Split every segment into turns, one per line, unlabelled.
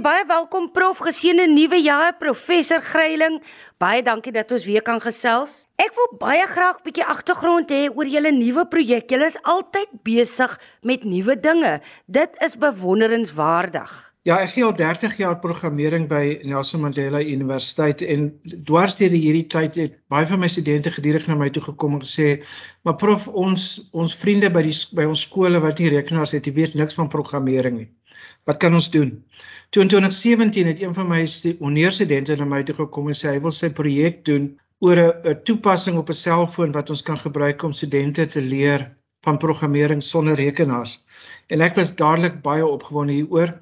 Baie welkom prof, geseënde nuwe jaar professor Gryiling. Baie dankie dat ons weer kan gesels. Ek wil baie graag 'n bietjie agtergrond hê oor julle nuwe projek. Julle is altyd besig met nuwe dinge. Dit is bewonderenswaardig.
Ja, ek gee al 30 jaar programmering by Nelson Mandela Universiteit en dwars deur hierdie tyd het baie van my studente gedurig na my toe gekom en gesê, "Maar prof, ons ons vriende by die by ons skole wat nie rekenaars het, jy weet niks van programmering nie." Wat kan ons doen? Toe in 2017 het een van my onderstudente na my toe gekom en sê hy wil sy projek doen oor 'n toepassing op 'n selfoon wat ons kan gebruik om studente te leer van programmering sonder rekenaars. En ek was dadelik baie opgewonde hieroor.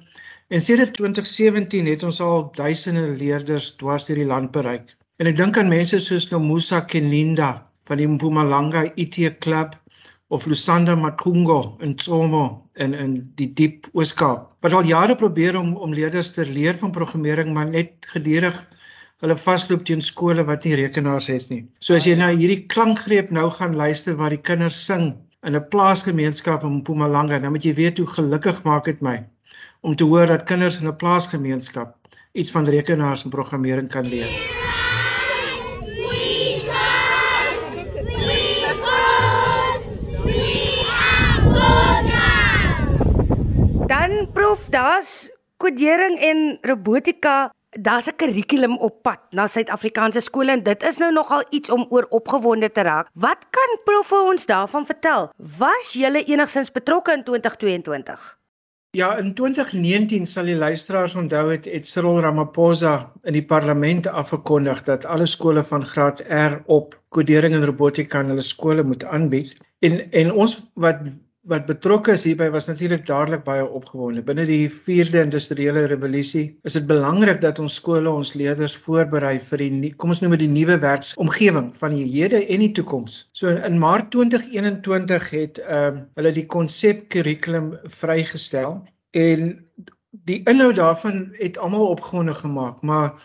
En sedert 2017 het ons al duisende leerders dwars deur die land bereik. En ek dink aan mense soos Nomusa Keninda van die Mpumalanga IT Club of Lusanda Makungo in Tsomo in in die diep Ooskaap wat al jare probeer om om leerders te leer van programmering maar net gedurig hulle vasloop teen skole wat nie rekenaars het nie. So as jy na hierdie klankgreep nou gaan luister waar die kinders sing in 'n plaasgemeenskap in Mpumalanga, dan moet jy weet hoe gelukkig maak dit my om te hoor dat kinders in 'n plaasgemeenskap iets van rekenaars en programmering kan leer. Yeah.
Prof, daar's kodering en robotika, daar's 'n kurrikulum op pad na Suid-Afrikaanse skole en dit is nou nogal iets om oor opgewonde te raak. Wat kan prof vir ons daarvan vertel? Was jy enigsins betrokke in 2022?
Ja, in 2019 sal die luisteraars onthou het, het Cyril Ramaphosa in die parlement afgekondig dat alle skole van graad R op kodering en robotika in hulle skole moet aanbied. En en ons wat wat betrokke is hierby was natuurlik dadelik baie opgewonde. Binne die 4de industriële revolusie is dit belangrik dat ons skole ons leerders voorberei vir die kom ons noem dit die nuwe werksomgewing van die hede en die toekoms. So in Maart 2021 het ehm uh, hulle die konsep kurrikulum vrygestel en die inhoud daarvan het almal opgewonde gemaak, maar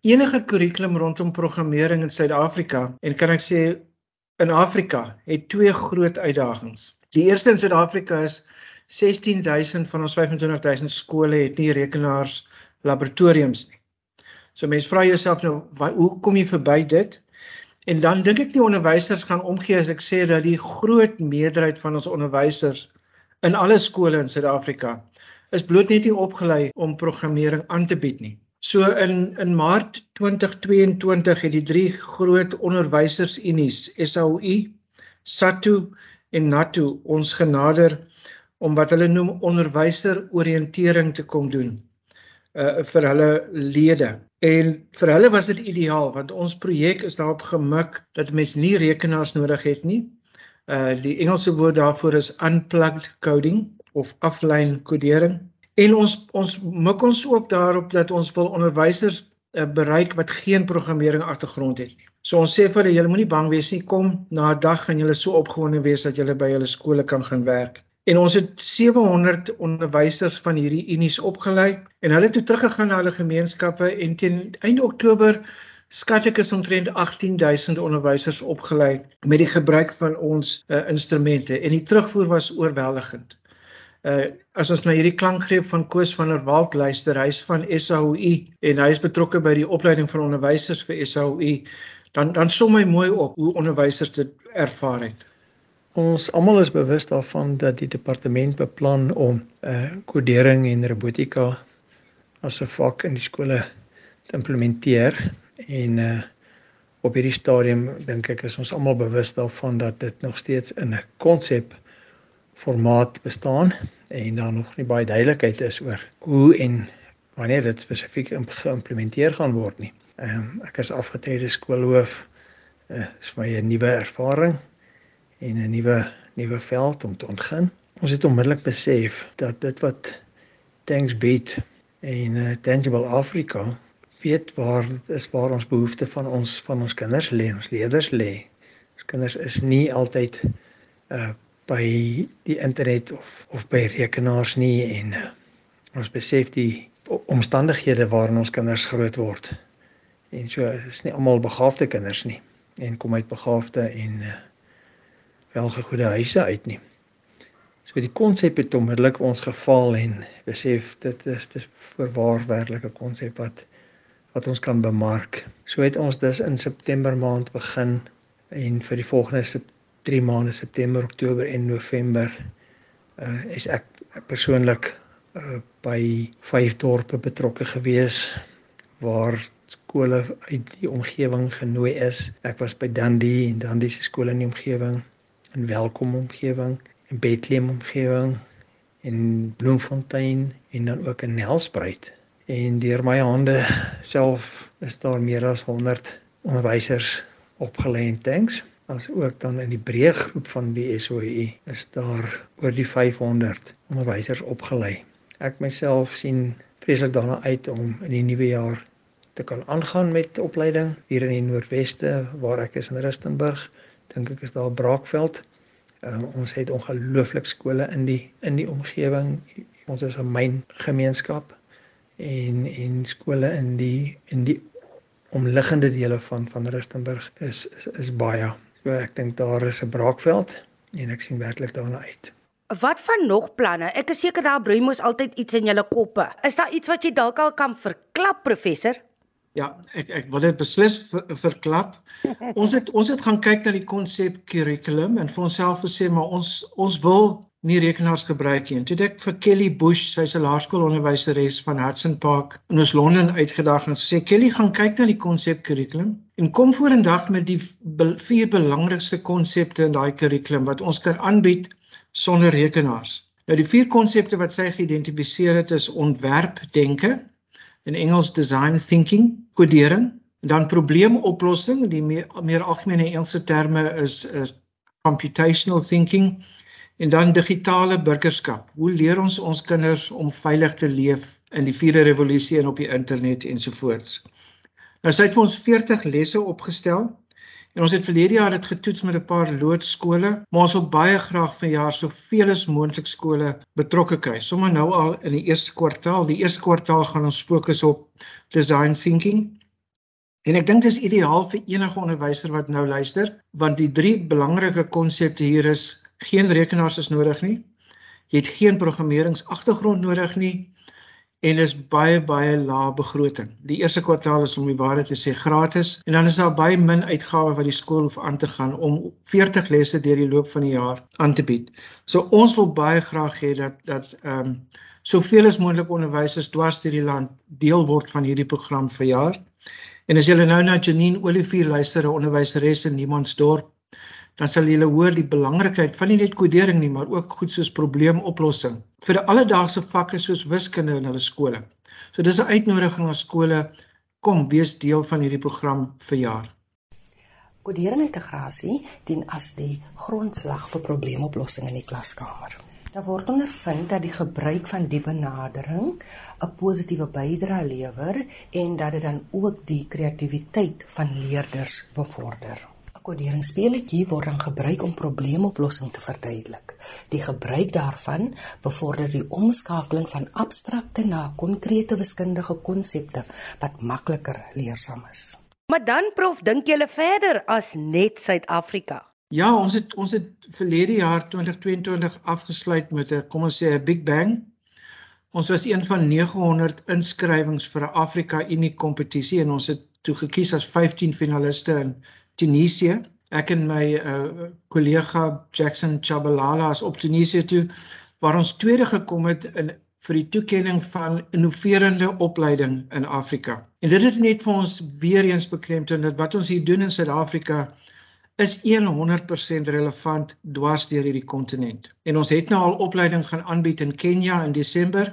enige kurrikulum rondom programmering in Suid-Afrika en kan ek sê in Afrika het twee groot uitdagings. Die eerste in Suid-Afrika is 16000 van ons 25000 skole het nie rekenaars laboratoriums nie. So mense vra jouself nou hoe kom jy verby dit? En dan dink ek die onderwysers gaan omgee as ek sê dat die groot meerderheid van ons onderwysers in alle skole in Suid-Afrika is bloot net nie opgelei om programmering aan te bied nie. So in in Maart 2022 het die drie groot onderwysersunies SAUI, SATU en NATO ons genader om wat hulle noem onderwyser-oriëntering te kom doen uh vir hulle lede. En vir hulle was dit ideaal want ons projek is daarop gemik dat mense nie rekenaars nodig het nie. Uh die Engelse woord daarvoor is unplugged coding of offline kodering. En ons ons mik ons ook daarop dat ons wil onderwysers uh, bereik wat geen programmering agtergrond het nie. So ons sê vir hulle julle moenie bang wees nie, kom na 'n dag gaan julle so opgewonde wees dat julle by julle skole kan gaan werk. En ons het 700 onderwysers van hierdie unies opgelei en hulle het toe teruggegaan na hulle gemeenskappe en teen einde Oktober skat ek is omtrent 18000 onderwysers opgelei met die gebruik van ons uh, instrumente en die terugvoer was oorweldigend. Uh as ons na hierdie klankgreep van Koos van der Walt luister, hy's van SAOU en hy is betrokke by die opleiding van onderwysers vir SAOU dan dan som my mooi op hoe onderwysers dit ervaar het.
Ons almal is bewus daarvan dat die departement beplan om eh uh, kodering en robotika as 'n vak in die skole te implementeer en eh uh, op hierdie stadium dink ek is ons almal bewus daarvan dat dit nog steeds in 'n konsep formaat bestaan en daar nog nie baie duidelikheid is oor hoe en wanneer dit spesifiek geïmplementeer gaan word nie. Ehm um, ek is afgetrede skoolhoof. Uh, is my 'n nuwe ervaring en 'n nuwe nuwe veld om te ontgin. Ons het onmiddellik besef dat dit wat Thanks Beat en uh, Tangible Africa weet waar dit is waar ons behoefte van ons van ons kinders lê, ons leerders lê. Ons kinders is nie altyd uh by die internet of of by rekenaars nie en uh, ons besef die omstandighede waarin ons kinders groot word en so is nie almal begaafde kinders nie en kom uit begaafde en uh, welgegoede huise uit nie. So die konsep het onmiddellik ons geval en besef dit is dis voorwaar werklike konsep wat wat ons kan bemark. So het ons dus in September maand begin en vir die volgende 3 maande September, Oktober en November uh is ek persoonlik uh by vyf dorpe betrokke gewees waar skole uit die omgewing genooi is. Ek was by Dundee en Dundee se skole in die omgewing en Welkom omgewing en Bethlehem omgewing en Bloemfontein en dan ook in Nelspruit. En deur my hande self is daar meer as 100 onderwysers opgelê en thanks as ook dan in die breë groep van die SOE is daar oor die 500 onderwysers opgelei. Ek myself sien vreeslik daarna uit om in die nuwe jaar te kan aangaan met opleiding hier in die Noordweste waar ek is in Rustenburg. Dink ek is daar Braakveld. Uh, ons het ongelooflik skole in die in die omgewing. Ons is 'n myn gemeenskap en en skole in die in die omliggende dele van van Rustenburg is is, is baie So ek dink daar is 'n braakveld en ek sien werklik daarna uit.
Wat van nog planne? Ek is seker daar broei mos altyd iets in julle koppe. Is daar iets wat jy dalk al kan verklap, professor?
Ja, ek ek wil dit beslis ver, verklap. Ons het ons het gaan kyk na die konsep curriculum en vir onsself gesê maar ons ons wil nie rekenaars gebruik nie. Toe ek vir Kelly Bush, sy's 'n laerskoolonderwyseres van Hudson Park in ons Londen uitgedag en sê Kelly gaan kyk na die konsep kurrikulum en kom vorendag met die vier belangrikste konsepte in daai kurrikulum wat ons kan aanbied sonder rekenaars. Nou die vier konsepte wat sy geïdentifiseer het is ontwerpdenke in Engels design thinking, kodering, dan probleemoplossing, die meer, meer algemene Engelse terme is is computational thinking En dan digitale burgerskap. Hoe leer ons ons kinders om veilig te leef in die vierde revolusie en op die internet ensovoorts? Nou sy het vir ons 40 lesse opgestel. En ons het verlede jaar dit getoets met 'n paar loodskole, maar ons wil baie graag vanjaar soveel as moontlik skole betrokke kry. Sommige nou al in die eerste kwartaal. Die eerste kwartaal gaan ons fokus op design thinking. En ek dink dit is ideaal vir enige onderwyser wat nou luister, want die drie belangrike konsepte hier is geen rekenaars is nodig nie. Jy het geen programmeringsagtergrond nodig nie en is baie baie lae begroting. Die eerste kwartaal is om die waarheid te sê gratis en dan is daar baie min uitgawes wat die skool hoef aan te gaan om 40 lesse deur die loop van die jaar aan te bied. So ons wil baie graag hê dat dat ehm um, soveel as moontlik onderwysers dwars deur die land deel word van hierdie program vir jaar. En as julle nou na Janine Olivier luister, 'n onderwyseres in Niemandsdorp, dan sal julle hoor die belangrikheid van nie net kodering nie, maar ook goed soos probleemoplossing vir die alledaagse vakke soos wiskunde in hulle skole. So dis 'n uitnodiging aan skole kom wees deel van hierdie program vir jaar.
Kodering integrasie dien as die grondslag vir probleemoplossing in die klaskamer. Daar word ondervind dat die gebruik van die benadering 'n positiewe bydrae lewer en dat dit dan ook die kreatiwiteit van leerders bevorder koderingsspeletjie word dan gebruik om probleemoplossing te verduidelik. Die gebruik daarvan bevorder die omskakeling van abstrakte na konkrete wiskundige konsepte wat makliker leersaam is.
Maar dan prof, dink julle verder as net Suid-Afrika?
Ja, ons het ons het verlede jaar 2022 afgesluit met 'n kom ons sê 'n Big Bang. Ons was een van 900 inskrywings vir 'n Afrika Unie kompetisie en ons het toe gekies as 15 finaliste in Tunesië. Ek en my uh, kollega Jackson Chabalala is op Tunesië toe waar ons tweede gekom het in vir die toekenning van innoverende opleiding in Afrika. En dit het net vir ons weer eens beklemtoon dat wat ons hier doen in Suid-Afrika is 100% relevant dwars deur hierdie kontinent. En ons het nou al opleiding gaan aanbied in Kenja in Desember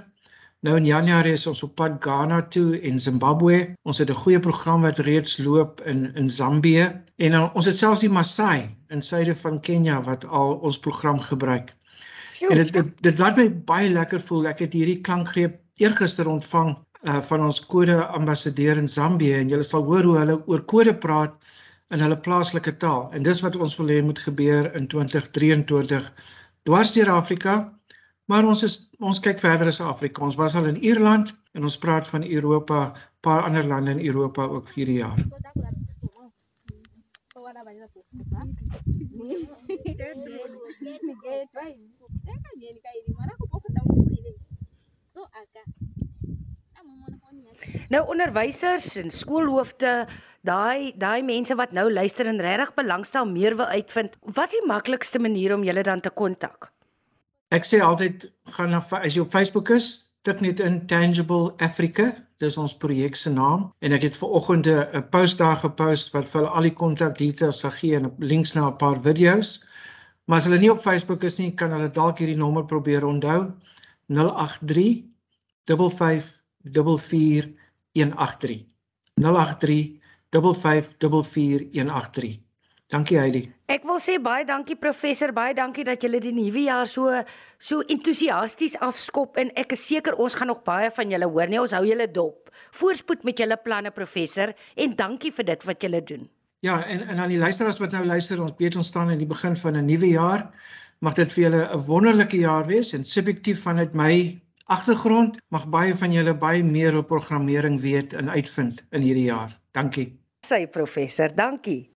Nou in Januarie is ons op pad Ghana toe en Zimbabwe. Ons het 'n goeie program wat reeds loop in in Zambië en uh, ons het selfs die Maasai in suide van Kenja wat al ons program gebruik. En dit dit, dit laat my baie lekker voel. Ek het hierdie klankgreep eergister ontvang uh, van ons kode ambassadeur in Zambië en julle sal hoor hoe hulle oor kode praat in hulle plaaslike taal. En dis wat ons wil hê moet gebeur in 2023 dwars deur Afrika Maar ons is ons kyk verder as Afrika. Ons was al in Ierland en ons praat van Europa, paar ander lande in Europa ook hierdie jaar.
Nou onderwysers en skoolhoofde, daai daai mense wat nou luister en regtig belangstel meer wil uitvind, wat is die maklikste manier om julle dan te kontak?
Ek sê altyd gaan na as jy op Facebook is, tik net in Tangible Africa, dis ons projek se naam en ek het ver oggend 'n post daar gepost wat vir al die kontak details sal gee en links na 'n paar video's. Maar as hulle nie op Facebook is nie, kan hulle dalk hierdie nommer probeer onthou. 083 55 44 183 083 5544183 Dankie Heidi.
Ek wil sê baie dankie professor, baie dankie dat julle die nuwe jaar so so entoesiasties afskop en ek is seker ons gaan nog baie van julle hoor. Nee, ons hou julle dop. Voorspoed met julle planne professor en dankie vir dit wat julle doen.
Ja, en en aan die luisteraars wat nou luister, ons weet ons staan in die begin van 'n nuwe jaar. Mag dit vir julle 'n wonderlike jaar wees en subjektief vanuit my agtergrond mag baie van julle baie meer oor programmering weet en uitvind in hierdie jaar. Dankie.
Sy professor, dankie.